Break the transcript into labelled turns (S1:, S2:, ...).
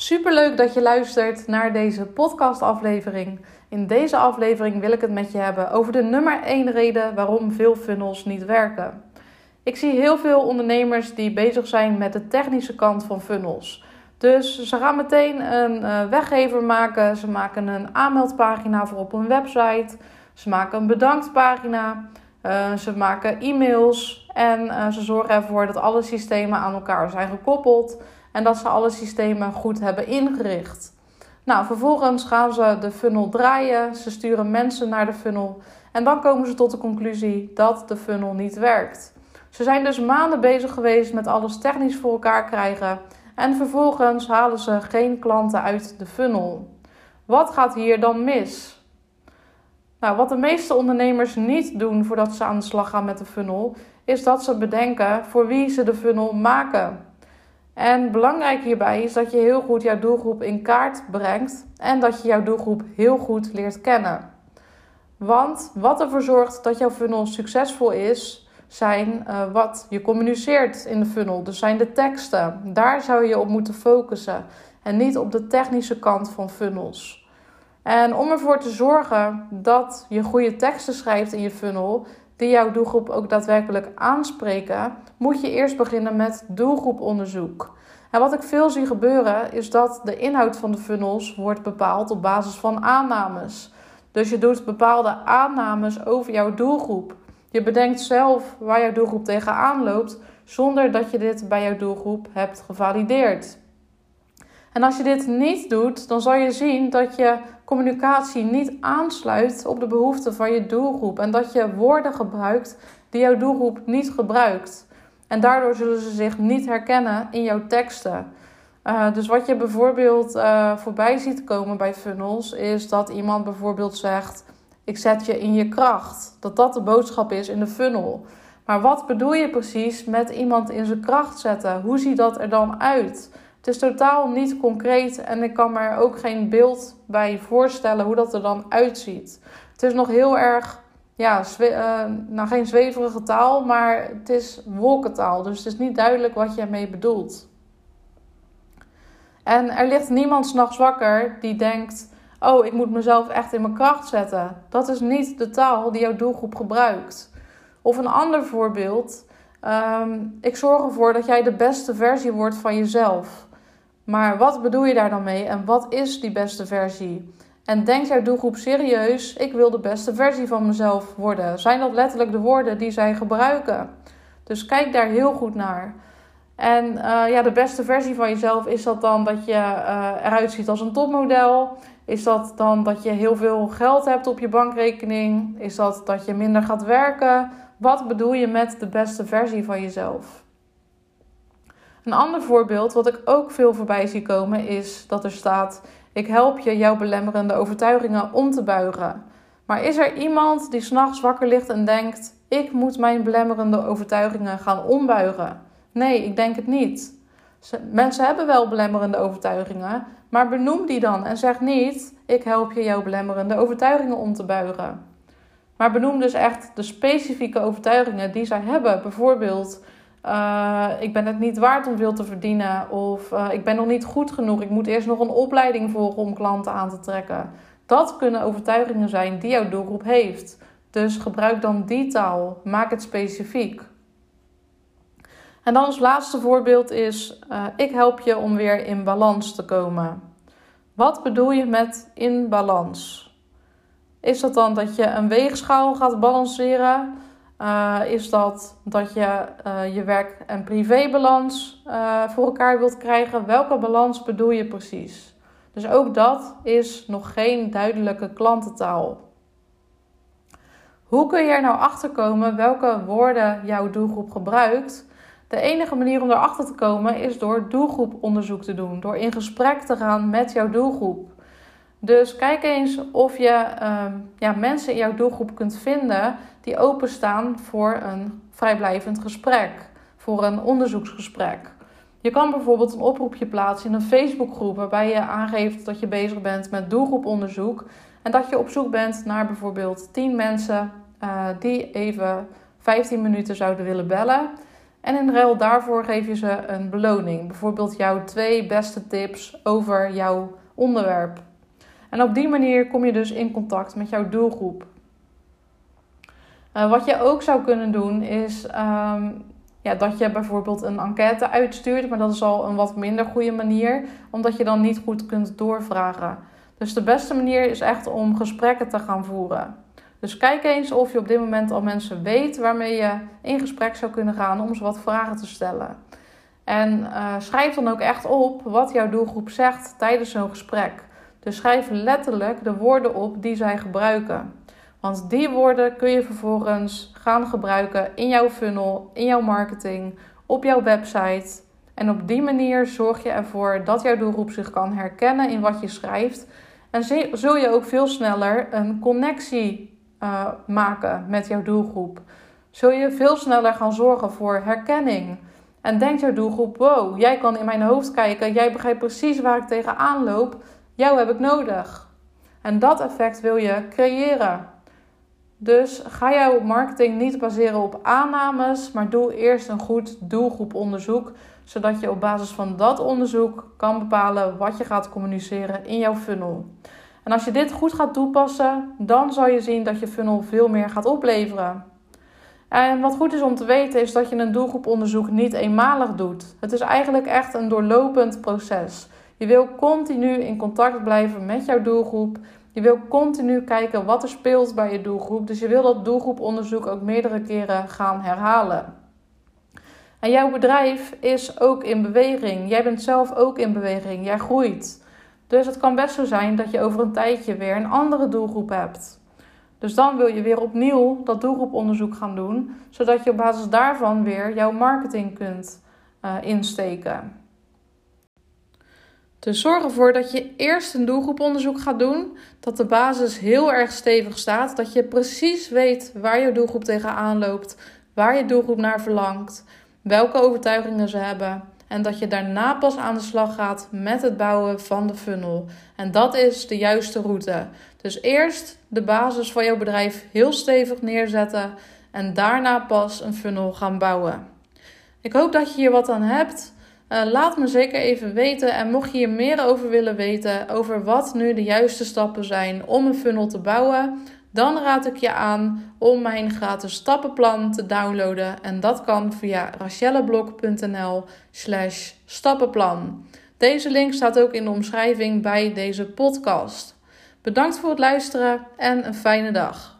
S1: Superleuk dat je luistert naar deze podcastaflevering. In deze aflevering wil ik het met je hebben over de nummer 1 reden waarom veel funnels niet werken. Ik zie heel veel ondernemers die bezig zijn met de technische kant van funnels. Dus ze gaan meteen een uh, weggever maken, ze maken een aanmeldpagina voor op een website, ze maken een bedanktpagina, uh, ze maken e-mails en uh, ze zorgen ervoor dat alle systemen aan elkaar zijn gekoppeld en dat ze alle systemen goed hebben ingericht. Nou, vervolgens gaan ze de funnel draaien, ze sturen mensen naar de funnel en dan komen ze tot de conclusie dat de funnel niet werkt. Ze zijn dus maanden bezig geweest met alles technisch voor elkaar krijgen en vervolgens halen ze geen klanten uit de funnel. Wat gaat hier dan mis? Nou, wat de meeste ondernemers niet doen voordat ze aan de slag gaan met de funnel, is dat ze bedenken voor wie ze de funnel maken. En belangrijk hierbij is dat je heel goed jouw doelgroep in kaart brengt en dat je jouw doelgroep heel goed leert kennen. Want wat ervoor zorgt dat jouw funnel succesvol is, zijn uh, wat je communiceert in de funnel. Dus zijn de teksten. Daar zou je op moeten focussen en niet op de technische kant van funnels. En om ervoor te zorgen dat je goede teksten schrijft in je funnel, die jouw doelgroep ook daadwerkelijk aanspreken, moet je eerst beginnen met doelgroeponderzoek. En wat ik veel zie gebeuren is dat de inhoud van de funnels wordt bepaald op basis van aannames. Dus je doet bepaalde aannames over jouw doelgroep. Je bedenkt zelf waar jouw doelgroep tegenaan loopt, zonder dat je dit bij jouw doelgroep hebt gevalideerd. En als je dit niet doet, dan zal je zien dat je communicatie niet aansluit op de behoeften van je doelgroep en dat je woorden gebruikt die jouw doelgroep niet gebruikt. En daardoor zullen ze zich niet herkennen in jouw teksten. Uh, dus wat je bijvoorbeeld uh, voorbij ziet komen bij funnels, is dat iemand bijvoorbeeld zegt: Ik zet je in je kracht. Dat dat de boodschap is in de funnel. Maar wat bedoel je precies met iemand in zijn kracht zetten? Hoe ziet dat er dan uit? Het is totaal niet concreet en ik kan me er ook geen beeld bij voorstellen hoe dat er dan uitziet. Het is nog heel erg, ja, uh, nou geen zweverige taal, maar het is wolkentaal. Dus het is niet duidelijk wat je ermee bedoelt. En er ligt niemand s'nachts wakker die denkt: Oh, ik moet mezelf echt in mijn kracht zetten. Dat is niet de taal die jouw doelgroep gebruikt. Of een ander voorbeeld. Um, ik zorg ervoor dat jij de beste versie wordt van jezelf. Maar wat bedoel je daar dan mee en wat is die beste versie? En denkt jouw doelgroep serieus, ik wil de beste versie van mezelf worden? Zijn dat letterlijk de woorden die zij gebruiken? Dus kijk daar heel goed naar. En uh, ja, de beste versie van jezelf, is dat dan dat je uh, eruit ziet als een topmodel? Is dat dan dat je heel veel geld hebt op je bankrekening? Is dat dat je minder gaat werken? Wat bedoel je met de beste versie van jezelf? Een ander voorbeeld, wat ik ook veel voorbij zie komen, is dat er staat: Ik help je jouw belemmerende overtuigingen om te buigen. Maar is er iemand die s'nachts wakker ligt en denkt: Ik moet mijn belemmerende overtuigingen gaan ombuigen? Nee, ik denk het niet. Mensen hebben wel belemmerende overtuigingen, maar benoem die dan en zeg niet: Ik help je jouw belemmerende overtuigingen om te buigen. Maar benoem dus echt de specifieke overtuigingen die zij hebben. Bijvoorbeeld uh, ik ben het niet waard om veel te verdienen. Of uh, ik ben nog niet goed genoeg. Ik moet eerst nog een opleiding volgen om klanten aan te trekken. Dat kunnen overtuigingen zijn die jouw doelgroep heeft. Dus gebruik dan die taal. Maak het specifiek. En dan als laatste voorbeeld is: uh, ik help je om weer in balans te komen. Wat bedoel je met in balans? Is dat dan dat je een weegschaal gaat balanceren? Uh, is dat dat je uh, je werk- en privébalans uh, voor elkaar wilt krijgen? Welke balans bedoel je precies? Dus ook dat is nog geen duidelijke klantentaal. Hoe kun je er nou achter komen welke woorden jouw doelgroep gebruikt? De enige manier om erachter te komen is door doelgroeponderzoek te doen, door in gesprek te gaan met jouw doelgroep. Dus kijk eens of je uh, ja, mensen in jouw doelgroep kunt vinden die openstaan voor een vrijblijvend gesprek, voor een onderzoeksgesprek. Je kan bijvoorbeeld een oproepje plaatsen in een Facebookgroep waarbij je aangeeft dat je bezig bent met doelgroeponderzoek en dat je op zoek bent naar bijvoorbeeld 10 mensen uh, die even 15 minuten zouden willen bellen. En in ruil daarvoor geef je ze een beloning. Bijvoorbeeld jouw twee beste tips over jouw onderwerp. En op die manier kom je dus in contact met jouw doelgroep. Uh, wat je ook zou kunnen doen is um, ja, dat je bijvoorbeeld een enquête uitstuurt, maar dat is al een wat minder goede manier, omdat je dan niet goed kunt doorvragen. Dus de beste manier is echt om gesprekken te gaan voeren. Dus kijk eens of je op dit moment al mensen weet waarmee je in gesprek zou kunnen gaan om ze wat vragen te stellen. En uh, schrijf dan ook echt op wat jouw doelgroep zegt tijdens zo'n gesprek. Dus schrijf letterlijk de woorden op die zij gebruiken. Want die woorden kun je vervolgens gaan gebruiken in jouw funnel, in jouw marketing, op jouw website. En op die manier zorg je ervoor dat jouw doelgroep zich kan herkennen in wat je schrijft. En zul je ook veel sneller een connectie uh, maken met jouw doelgroep. Zul je veel sneller gaan zorgen voor herkenning. En denkt jouw doelgroep: wow, jij kan in mijn hoofd kijken, jij begrijpt precies waar ik tegenaan loop, jou heb ik nodig. En dat effect wil je creëren. Dus ga jouw marketing niet baseren op aannames, maar doe eerst een goed doelgroeponderzoek, zodat je op basis van dat onderzoek kan bepalen wat je gaat communiceren in jouw funnel. En als je dit goed gaat toepassen, dan zal je zien dat je funnel veel meer gaat opleveren. En wat goed is om te weten is dat je een doelgroeponderzoek niet eenmalig doet. Het is eigenlijk echt een doorlopend proces. Je wil continu in contact blijven met jouw doelgroep. Je wil continu kijken wat er speelt bij je doelgroep. Dus je wil dat doelgroeponderzoek ook meerdere keren gaan herhalen. En jouw bedrijf is ook in beweging. Jij bent zelf ook in beweging. Jij groeit. Dus het kan best zo zijn dat je over een tijdje weer een andere doelgroep hebt. Dus dan wil je weer opnieuw dat doelgroeponderzoek gaan doen, zodat je op basis daarvan weer jouw marketing kunt uh, insteken. Dus zorg ervoor dat je eerst een doelgroeponderzoek gaat doen. Dat de basis heel erg stevig staat. Dat je precies weet waar je doelgroep tegenaan loopt. Waar je doelgroep naar verlangt. Welke overtuigingen ze hebben. En dat je daarna pas aan de slag gaat met het bouwen van de funnel. En dat is de juiste route. Dus eerst de basis van jouw bedrijf heel stevig neerzetten. En daarna pas een funnel gaan bouwen. Ik hoop dat je hier wat aan hebt. Uh, laat me zeker even weten. En mocht je hier meer over willen weten, over wat nu de juiste stappen zijn om een funnel te bouwen, dan raad ik je aan om mijn gratis stappenplan te downloaden. En dat kan via rachelleblok.nl slash stappenplan. Deze link staat ook in de omschrijving bij deze podcast. Bedankt voor het luisteren en een fijne dag.